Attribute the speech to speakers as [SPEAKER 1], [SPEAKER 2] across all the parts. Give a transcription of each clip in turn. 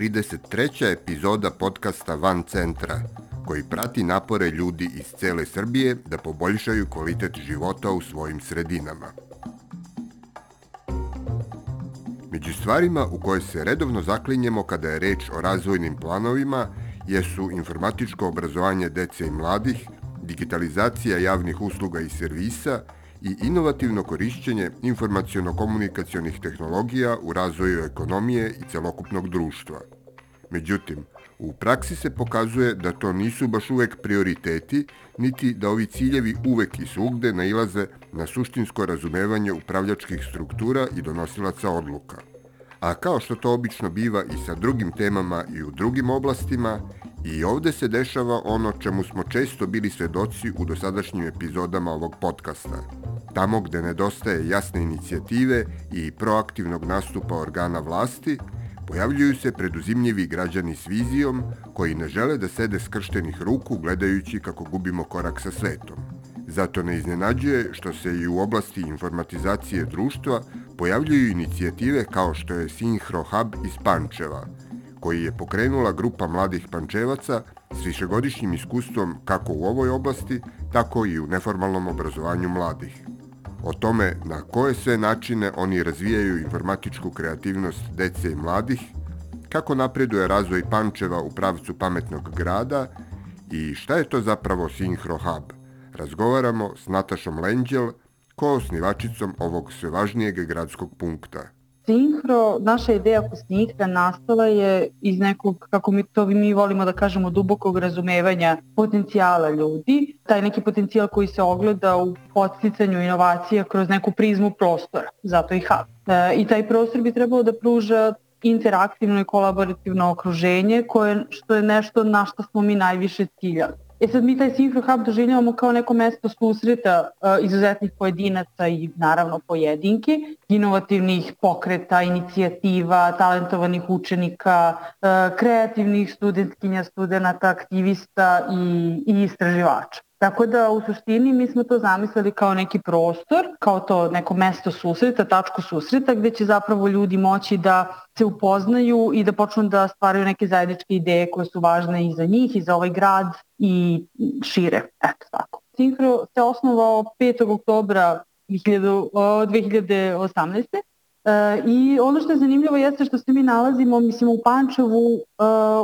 [SPEAKER 1] 33. epizoda podcasta Van centra, koji prati napore ljudi iz cele Srbije da poboljšaju kvalitet života u svojim sredinama. Među stvarima u koje se redovno zaklinjemo kada je reč o razvojnim planovima jesu informatičko obrazovanje dece i mladih, digitalizacija javnih usluga i servisa i inovativno korišćenje informaciono-komunikacionih tehnologija u razvoju ekonomije i celokupnog društva. Međutim, u praksi se pokazuje da to nisu baš uvek prioriteti, niti da ovi ciljevi uvek i svugde nailaze na suštinsko razumevanje upravljačkih struktura i donosilaca odluka. A kao što to obično biva i sa drugim temama i u drugim oblastima, i ovde se dešava ono čemu smo često bili svedoci u dosadašnjim epizodama ovog podcasta – Tamo gde nedostaje jasne inicijative i proaktivnog nastupa organa vlasti, pojavljuju se preduzimljivi građani s vizijom koji ne žele da sede skrštenih ruku gledajući kako gubimo korak sa svetom. Zato ne iznenađuje što se i u oblasti informatizacije društva pojavljuju inicijative kao što je Synchro Hub iz Pančeva, koji je pokrenula grupa mladih pančevaca s višegodišnjim iskustvom kako u ovoj oblasti, tako i u neformalnom obrazovanju mladih o tome na koje sve načine oni razvijaju informatičku kreativnost dece i mladih, kako napreduje razvoj Pančeva u pravcu pametnog grada i šta je to zapravo Synchro Hub. Razgovaramo s Natašom Lenđel, koosnivačicom ovog sve važnijeg gradskog punkta.
[SPEAKER 2] Sinhro, naša ideja oko Sinhra nastala je iz nekog, kako mi to mi volimo da kažemo, dubokog razumevanja potencijala ljudi. Taj neki potencijal koji se ogleda u podsticanju inovacija kroz neku prizmu prostora, zato i hub. E, I taj prostor bi trebalo da pruža interaktivno i kolaborativno okruženje koje, što je nešto na što smo mi najviše ciljali. E sad mi taj Synchro Hub doživljavamo kao neko mesto susreta uh, izuzetnih pojedinaca i naravno pojedinke, inovativnih pokreta, inicijativa, talentovanih učenika, uh, kreativnih studentkinja, studenta, aktivista i, i istraživača. Tako da u suštini mi smo to zamislili kao neki prostor, kao to neko mesto susreta, tačku susreta gde će zapravo ljudi moći da se upoznaju i da počnu da stvaraju neke zajedničke ideje koje su važne i za njih i za ovaj grad i šire. Eto tako. Synchro se osnovao 5. oktobra 2018. E, I ono što je zanimljivo jeste što se mi nalazimo, mislim, u Pančevu e,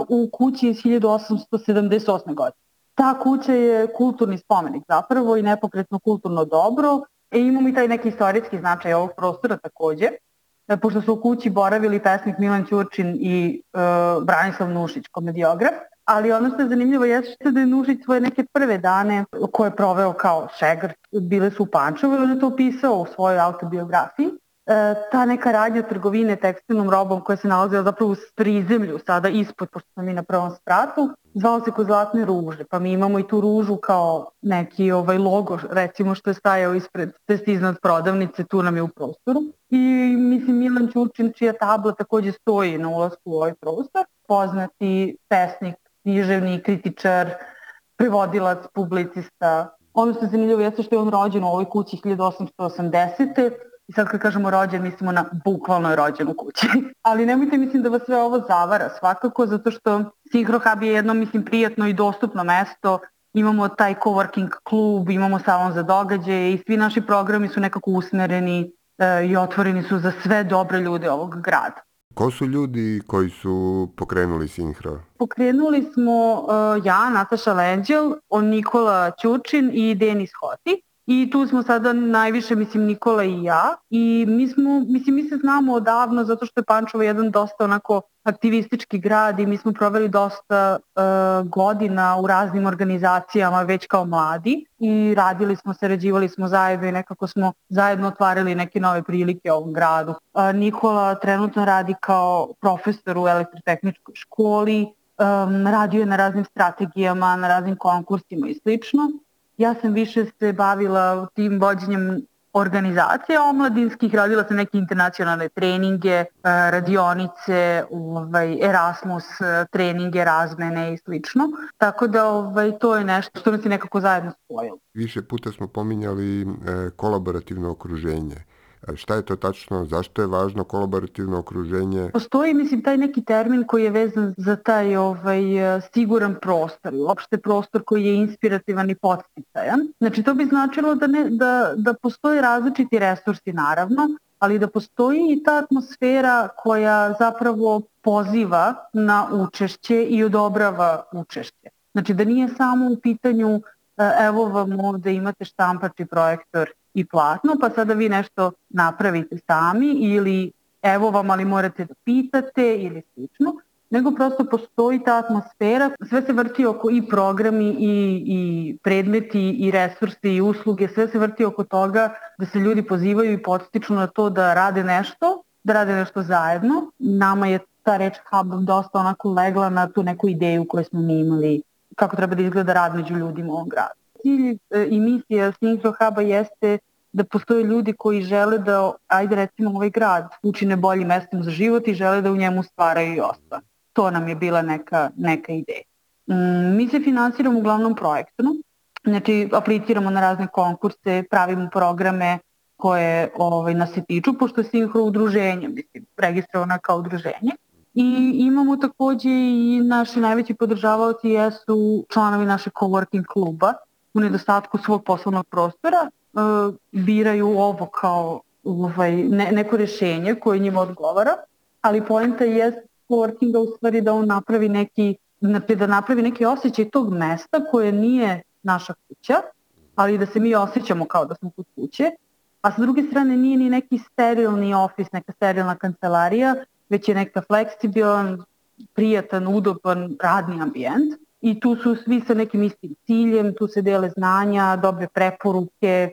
[SPEAKER 2] u kući iz 1878. godine. Ta kuća je kulturni spomenik zapravo i nepokretno kulturno dobro. E, imamo i taj neki istorijski značaj ovog prostora takođe, e, pošto su u kući boravili pesnik Milan Ćurčin i e, Branislav Nušić, komediograf. Ali ono što je zanimljivo jeste da je Nušić svoje neke prve dane koje je proveo kao šegr, bile su u Pančevu i on je to opisao u svojoj autobiografiji. E, ta neka radnja trgovine tekstilnom robom koja se nalazila zapravo u prizemlju, sada ispod, pošto smo mi na prvom spratu, zvao se kod zlatne ruže, pa mi imamo i tu ružu kao neki ovaj logo, recimo što je stajao ispred, test iznad prodavnice, tu nam je u prostoru. I mislim Milan Ćurčin, čija tabla takođe stoji na ulasku u ovaj prostor, poznati pesnik, književni, kritičar, prevodilac, publicista. Ono što je zanimljivo jeste što je on rođen u ovoj kući 1880. I sad kad kažemo rođen, mislimo na bukvalno rođen u kući. Ali nemojte mislim da vas sve ovo zavara svakako, zato što Synchro Hub je jedno, mislim, prijatno i dostupno mesto. Imamo taj coworking klub, imamo salon za događaje i svi naši programi su nekako usmereni e, i otvoreni su za sve dobre ljude ovog grada.
[SPEAKER 1] Ko su ljudi koji su pokrenuli Sinhro?
[SPEAKER 2] Pokrenuli smo uh, ja, Nataša Lenđel, on Nikola Ćučin i Denis Hoti. I tu smo sada najviše, mislim, Nikola i ja. I mi smo, mislim, mi se znamo odavno zato što je Pančevo jedan dosta onako aktivistički grad i mi smo proveli dosta uh, godina u raznim organizacijama već kao mladi i radili smo, sarađivali smo zajedno i nekako smo zajedno otvarali neke nove prilike ovom gradu. Uh, Nikola trenutno radi kao profesor u elektrotehničkoj školi, um, radio je na raznim strategijama, na raznim konkursima i slično. Ja sam više se bavila tim vođenjem organizacija omladinskih, radila sam neke internacionalne treninge, e, radionice, ovaj, Erasmus e, treninge, razmene i slično. Tako da ovaj, to je nešto što nas je nekako zajedno spojilo.
[SPEAKER 1] Više puta smo pominjali e, kolaborativno okruženje. Šta je to tačno? Zašto je važno kolaborativno okruženje?
[SPEAKER 2] Postoji, mislim, taj neki termin koji je vezan za taj ovaj, siguran prostor, uopšte prostor koji je inspirativan i podsticajan. Znači, to bi značilo da, ne, da, da postoje različiti resursi, naravno, ali da postoji i ta atmosfera koja zapravo poziva na učešće i odobrava učešće. Znači da nije samo u pitanju evo vam ovde imate štampač i projektor i platno, pa sada vi nešto napravite sami ili evo vam, ali morate da pitate ili slično, nego prosto postoji ta atmosfera, sve se vrti oko i programi i, i predmeti i resursi i usluge, sve se vrti oko toga da se ljudi pozivaju i podstiču na to da rade nešto, da rade nešto zajedno. Nama je ta reč hub dosta onako legla na tu neku ideju koju smo mi imali kako treba da izgleda rad među ljudima u ovom gradu. Cilj e, i misija Synchro Huba jeste da postoje ljudi koji žele da, ajde recimo ovaj grad učine boljim mestom za život i žele da u njemu stvaraju i ostane. To nam je bila neka, neka ideja. Mm, mi se finansiramo uglavnom projektno, znači apliciramo na razne konkurse, pravimo programe koje ovaj, nas se tiču, pošto je Synchro udruženje, mislim, registrovana kao udruženje. I imamo takođe i naši najveći podržavaoci jesu članovi naše coworking kluba u nedostatku svog poslovnog prostora uh, biraju ovo kao ovaj, ne, neko rešenje koje njima odgovara, ali poenta je coworkinga u stvari da on napravi neki da napravi neki osjećaj tog mesta koje nije naša kuća, ali da se mi osjećamo kao da smo kod kuće, a sa druge strane nije ni neki sterilni ofis, neka sterilna kancelarija, već je neka fleksibilan, prijatan, udoban radni ambijent i tu su svi sa nekim istim ciljem, tu se dele znanja, dobre preporuke,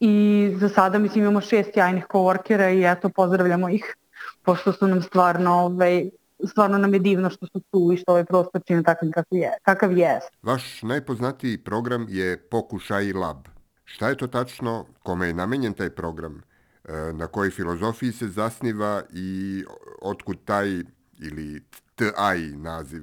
[SPEAKER 2] i za sada mislim imamo šest jajnih coworkera i eto pozdravljamo ih pošto su nam stvarno ovaj, stvarno nam je divno što su tu i što ovaj prostor čine takav kakav je. Kakav je.
[SPEAKER 1] Vaš najpoznatiji program je Pokušaj Lab. Šta je to tačno? Kome je namenjen taj program? E, na kojoj filozofiji se zasniva i otkud taj ili TAI naziv?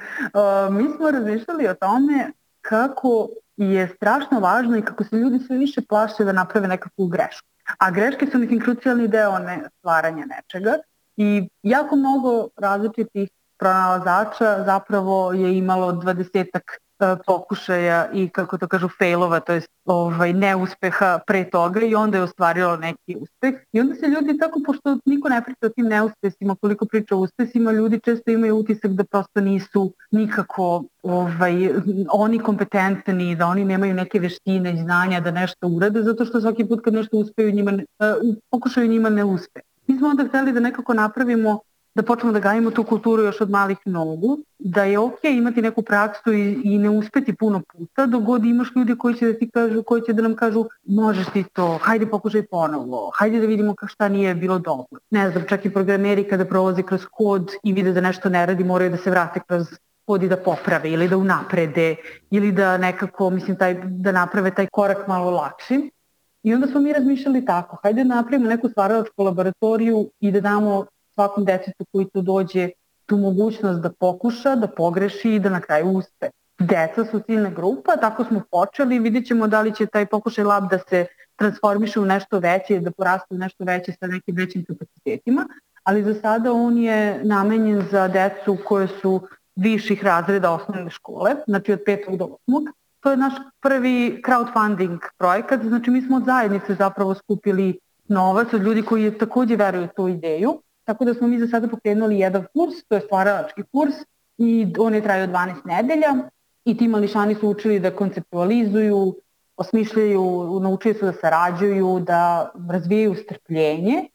[SPEAKER 2] Mi smo razmišljali o tome kako je strašno važno i kako se ljudi sve više plaše da naprave nekakvu grešku. A greške su, mislim, krucijalni deo ne, stvaranja nečega i jako mnogo različitih pronalazača zapravo je imalo dvadesetak pokušaja i kako to kažu failova, to je ovaj, neuspeha pre toga i onda je ostvarilo neki uspeh. I onda se ljudi tako, pošto niko ne priča o tim neuspesima, koliko priča o uspesima, ljudi često imaju utisak da prosto nisu nikako ovaj, oni kompetentni, da oni nemaju neke veštine i znanja da nešto urade, zato što svaki put kad nešto uspeju njima, uh, pokušaju njima ne uspe. Mi smo onda hteli da nekako napravimo da počnemo da gajimo tu kulturu još od malih nogu, da je ok imati neku praksu i, i ne uspeti puno puta, dok god imaš ljudi koji će da ti kažu, koji će da nam kažu možeš ti to, hajde pokušaj ponovo, hajde da vidimo šta nije bilo dobro. Ne znam, čak i programeri kada prolaze kroz kod i vide da nešto ne radi, moraju da se vrate kroz kod i da poprave ili da unaprede ili da nekako, mislim, taj, da naprave taj korak malo lakši. I onda smo mi razmišljali tako, hajde da napravimo neku stvaralačku laboratoriju i da damo svakom detetu koji tu dođe tu mogućnost da pokuša, da pogreši i da na kraju uspe. Deca su ciljna grupa, tako smo počeli, vidjet ćemo da li će taj pokušaj lab da se transformiše u nešto veće, da poraste u nešto veće sa nekim većim kapacitetima, ali za sada on je namenjen za decu koje su viših razreda osnovne škole, znači od 5. do 8. To je naš prvi crowdfunding projekat, znači mi smo od zajednice zapravo skupili novac od ljudi koji takođe veruju u tu ideju Tako da smo mi za sada pokrenuli jedan kurs, to je stvaralački kurs i on je trajao 12 nedelja i ti mališani su učili da konceptualizuju, osmišljaju, naučili su da sarađuju, da razvijaju strpljenje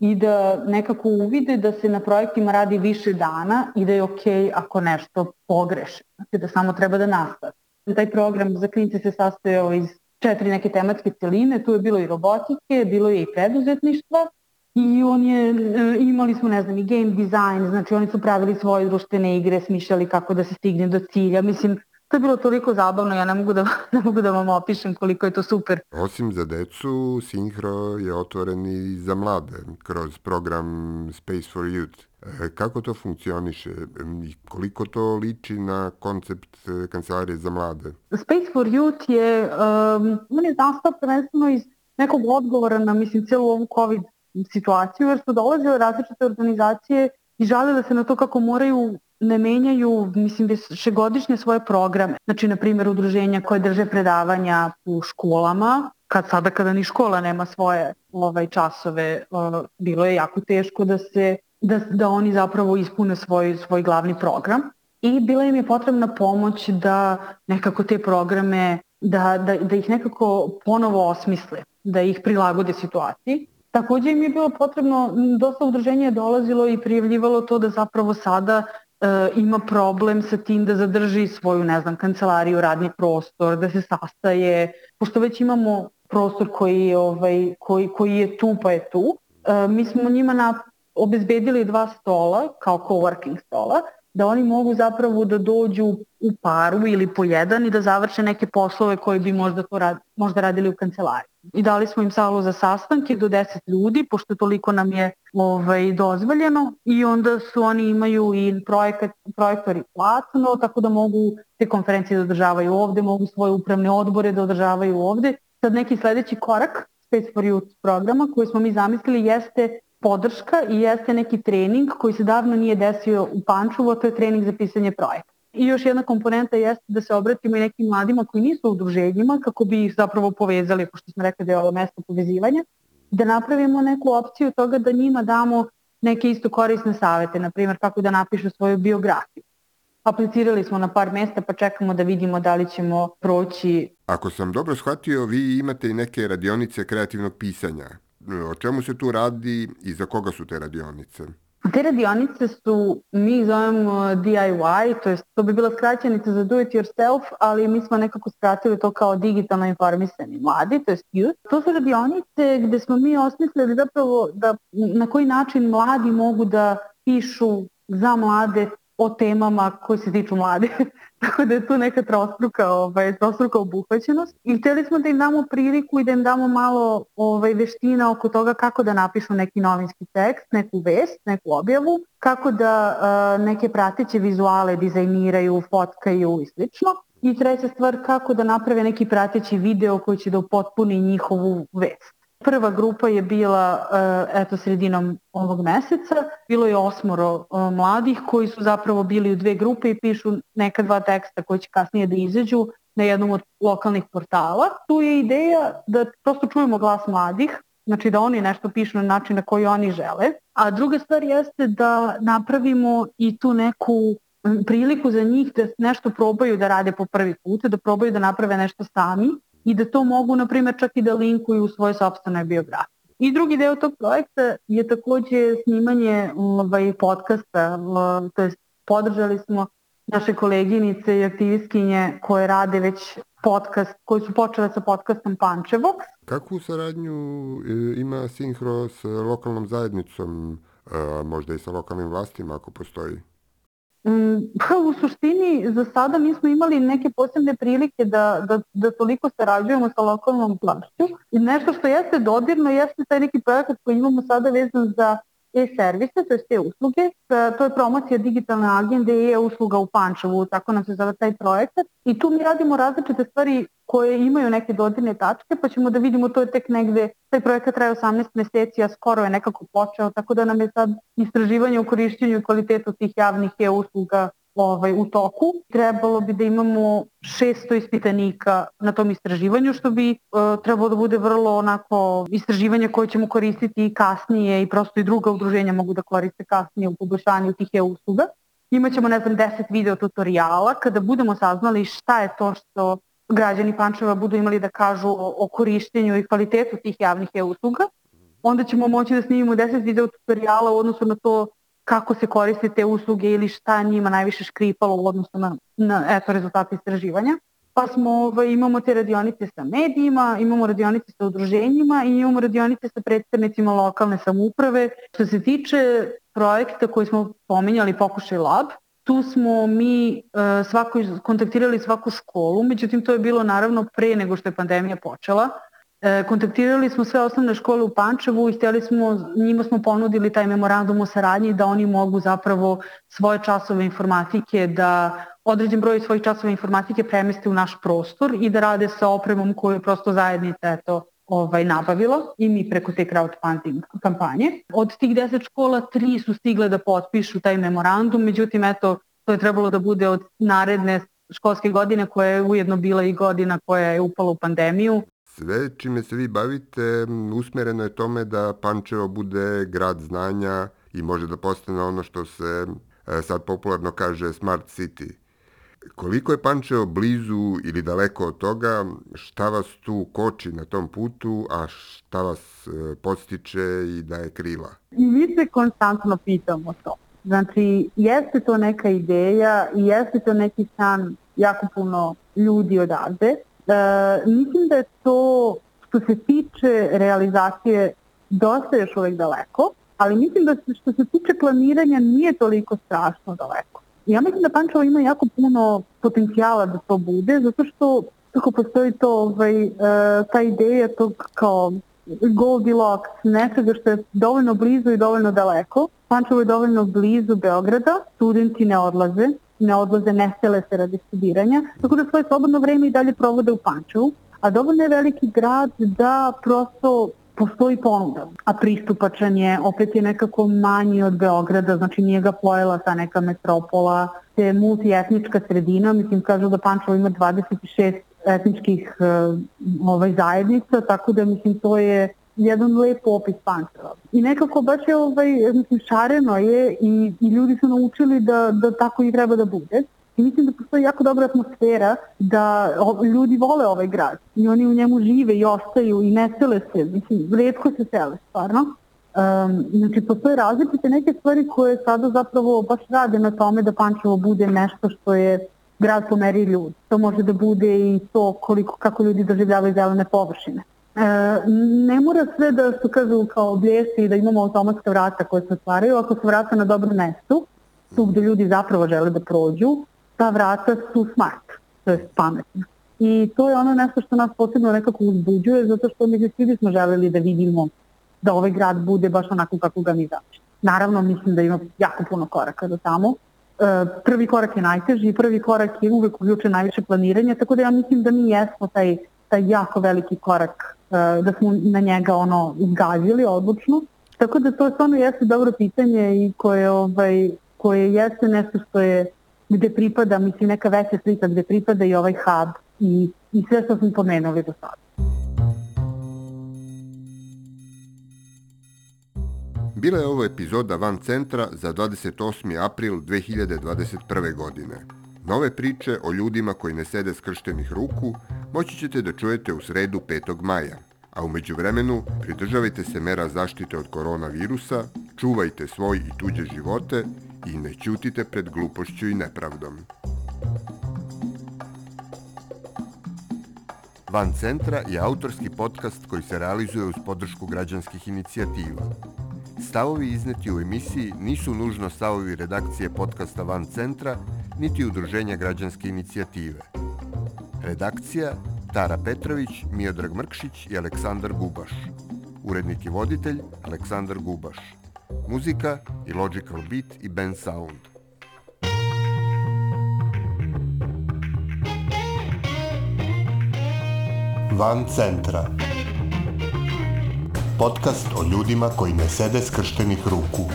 [SPEAKER 2] i da nekako uvide da se na projektima radi više dana i da je ok ako nešto pogreše, znači da samo treba da nastave. Taj program za klinice se sastojao iz četiri neke tematske celine, tu je bilo i robotike, bilo je i preduzetništva i on je, e, imali smo, ne znam, i game design, znači oni su pravili svoje društvene igre, smišljali kako da se stigne do cilja, mislim, to je bilo toliko zabavno, ja ne mogu da, ne mogu da vam opišem koliko je to super.
[SPEAKER 1] Osim za decu, Synchro je otvoren i za mlade kroz program Space for Youth. E, kako to funkcioniše i koliko to liči na koncept e, kancelarije za mlade?
[SPEAKER 2] Space for Youth je, um, on je nastao prvenstveno iz nekog odgovora na, mislim, celu ovu COVID situaciju, jer su dolazile različite organizacije i žalile se na to kako moraju ne menjaju, mislim, višegodišnje svoje programe. Znači, na primjer, udruženja koje drže predavanja u školama, kad sada kada ni škola nema svoje ovaj časove, uh, bilo je jako teško da se da, da oni zapravo ispune svoj, svoj glavni program i bila im je potrebna pomoć da nekako te programe, da, da, da ih nekako ponovo osmisle, da ih prilagode situaciji. Takođe im je bilo potrebno, dosta udruženja je dolazilo i prijavljivalo to da zapravo sada e, ima problem sa tim da zadrži svoju, ne znam, kancelariju, radni prostor, da se sastaje, pošto već imamo prostor koji je, ovaj, koji, koji je tu pa je tu. E, mi smo njima na, obezbedili dva stola kao coworking stola da oni mogu zapravo da dođu u paru ili po jedan i da završe neke poslove koje bi možda, to rad, možda radili u kancelariji. I dali smo im salu za sastanke do 10 ljudi, pošto toliko nam je ovaj, dozvoljeno i onda su oni imaju i projekat, projektori platno, tako da mogu te konferencije da održavaju ovde, mogu svoje upravne odbore da održavaju ovde. Sad neki sledeći korak Space for Youth programa koji smo mi zamislili jeste podrška i jeste neki trening koji se davno nije desio u Pančevu, to je trening za pisanje projekta. I još jedna komponenta jeste da se obratimo i nekim mladima koji nisu u udruženjima kako bi ih zapravo povezali, pošto smo rekli da je ovo mesto povezivanja, da napravimo neku opciju toga da njima damo neke isto korisne savete, na primjer kako da napišu svoju biografiju. Aplicirali smo na par mesta pa čekamo da vidimo da li ćemo proći.
[SPEAKER 1] Ako sam dobro shvatio, vi imate i neke radionice kreativnog pisanja. O čemu se tu radi i za koga su te radionice?
[SPEAKER 2] Te radionice su, mi zovemo DIY, to, je, to bi bila skraćenica za do it yourself, ali mi smo nekako skratili to kao digitalno informisani mladi, to je youth. To su radionice gde smo mi osmislili zapravo da na koji način mladi mogu da pišu za mlade o temama koje se tiču mlade. Tako da je tu neka trostruka, ovaj, trostruka obuhvaćenost. I hteli smo da im damo priliku i da im damo malo ovaj, veština oko toga kako da napišu neki novinski tekst, neku vest, neku objavu, kako da uh, neke prateće vizuale dizajniraju, fotkaju i slično. I treća stvar, kako da naprave neki prateći video koji će da upotpuni njihovu vest. Prva grupa je bila eh, eto sredinom ovog meseca. Bilo je osmoro eh, mladih koji su zapravo bili u dve grupe i pišu neka dva teksta koji će kasnije da izađu na jednom od lokalnih portala. Tu je ideja da prosto čujemo glas mladih, znači da oni nešto pišu na način na koji oni žele. A druga stvar jeste da napravimo i tu neku priliku za njih da nešto probaju da rade po prvi put, da probaju da naprave nešto sami i da to mogu, na primjer, čak i da linkuju u svoje sobstvene biografije. I drugi deo tog projekta je takođe snimanje ovaj, podcasta, to je podržali smo naše koleginice i aktivistkinje koje rade već podcast, koji su počele sa podcastom Pančevo.
[SPEAKER 1] Kakvu saradnju e, ima Sinhro s lokalnom zajednicom, a možda i sa lokalnim vlastima ako postoji?
[SPEAKER 2] Mm, pa u suštini za sada nismo imali neke posebne prilike da, da, da toliko sarađujemo sa lokalnom vlašću. I nešto što jeste dodirno jeste taj neki projekat koji imamo sada vezan za e-servise, to je te usluge. E, to je promocija digitalne agende i e-usluga u Pančevu, tako nam se zove taj projekat. I tu mi radimo različite stvari koje imaju neke dodirne tačke, pa ćemo da vidimo to je tek negde, taj projekat traje 18 meseci, a skoro je nekako počeo, tako da nam je sad istraživanje o korišćenju i kvalitetu tih javnih e-usluga ovaj, u toku. Trebalo bi da imamo 600 ispitanika na tom istraživanju, što bi uh, trebalo da bude vrlo onako istraživanje koje ćemo koristiti i kasnije i prosto i druga udruženja mogu da koriste kasnije u poboljšanju tih e-usluga. Imaćemo, ne znam, 10 video tutoriala kada budemo saznali šta je to što građani Pančeva budu imali da kažu o, o korištenju i kvalitetu tih javnih e-usluga. Onda ćemo moći da snimimo 10 video tutoriala u odnosu na to kako se koriste te usluge ili šta njima najviše škripalo u odnosu na, na eto, rezultate istraživanja. Pa smo, ovaj, imamo te radionice sa medijima, imamo radionice sa udruženjima i imamo radionice sa predstavnicima lokalne samuprave. Što se tiče projekta koji smo pominjali, Pokušaj Lab, tu smo mi uh, svako, kontaktirali svaku školu, međutim to je bilo naravno pre nego što je pandemija počela. E, kontaktirali smo sve osnovne škole u Pančevu i htjeli smo, njima smo ponudili taj memorandum o saradnji da oni mogu zapravo svoje časove informatike da određen broj svojih časova informatike premeste u naš prostor i da rade sa opremom koju je prosto zajednica eto, ovaj, nabavilo i mi preko te crowdfunding kampanje. Od tih 10 škola, tri su stigle da potpišu taj memorandum, međutim, eto, to je trebalo da bude od naredne školske godine koja je ujedno bila i godina koja je upala u pandemiju.
[SPEAKER 1] Sve čime se vi bavite usmereno je tome da Pančevo bude grad znanja i može da postane ono što se e, sad popularno kaže smart city. Koliko je Pančevo blizu ili daleko od toga, šta vas tu koči na tom putu, a šta vas e, postiče i daje krila?
[SPEAKER 2] I mi se konstantno pitamo to. Znači, jeste to neka ideja i jeste to neki san jako puno ljudi odavde. E, mislim da je to, što se tiče realizacije, dosta još uvek daleko, ali mislim da što se tiče planiranja nije toliko strašno daleko. Ja mislim da Pančevo ima jako puno potencijala da to bude, zato što kako postoji to, ovaj, uh, ta ideja tog kao Goldilocks, nečega što je dovoljno blizu i dovoljno daleko. Pančevo je dovoljno blizu Beograda, studenti ne odlaze, ne odlaze, ne sele se radi studiranja, tako da svoje slobodno vreme i dalje provode u Pančevu, a dovoljno je veliki grad da prosto postoji ponuda, a pristupačan je, opet je nekako manji od Beograda, znači nije ga pojela ta neka metropola, te multietnička sredina, mislim kažu da Pančevo ima 26 etničkih uh, ovaj, zajednica, tako da mislim to je jedan lep opis Pančeva. I nekako baš je ovaj, mislim, šareno je i, i ljudi su naučili da, da tako i treba da bude. I mislim da postoji jako dobra atmosfera da ljudi vole ovaj grad i oni u njemu žive i ostaju i ne sele se, mislim, redko se sele stvarno. Um, znači, postoje različite neke stvari koje sada zapravo baš rade na tome da Pančevo bude nešto što je grad po meri ljudi. To može da bude i to koliko, kako ljudi doživljavaju zelene površine. E, ne mora sve da se kažu kao objesti i da imamo automatska vrata koje se otvaraju, ako se vrata na dobrom mestu, tu gde ljudi zapravo žele da prođu, ta vrata su smart, to je pametno. I to je ono nešto što nas posebno nekako uzbuđuje, zato što mi svi bismo želeli da vidimo da ovaj grad bude baš onako kako ga mi zamišljamo. Naravno, mislim da ima jako puno koraka do tamo. E, prvi korak je najteži prvi korak je uvek uključe najviše planiranja, tako da ja mislim da mi jesmo taj, taj jako veliki korak, e, da smo na njega ono izgazili odlučno. Tako da to stvarno jeste dobro pitanje i koje, ovaj, koje jeste nešto što je gde pripada, mislim, neka veća slika gde pripada i ovaj hub i, i sve što smo pomenuli do sada.
[SPEAKER 1] Bila je ovo epizoda Van Centra za 28. april 2021. godine. Nove priče o ljudima koji ne sede skrštenih ruku moći ćete da čujete u sredu 5. maja. A umeđu vremenu pridržavajte se mera zaštite od koronavirusa, čuvajte svoj i tuđe živote i ne ćutite pred glupošću i nepravdom. Van Centra je autorski podcast koji se realizuje uz podršku građanskih inicijativa. Stavovi izneti u emisiji nisu nužno stavovi redakcije podcasta Van Centra, niti udruženja građanske inicijative. Redakcija Tara Petrović, Miodrag Mrkšić i Aleksandar Gubaš. Urednik i voditelj Aleksandar Gubaš. Muzika i Logical Beat i Ben Sound.
[SPEAKER 3] Van centra. Podcast o ljudima koji ne sede skrštenih ruku.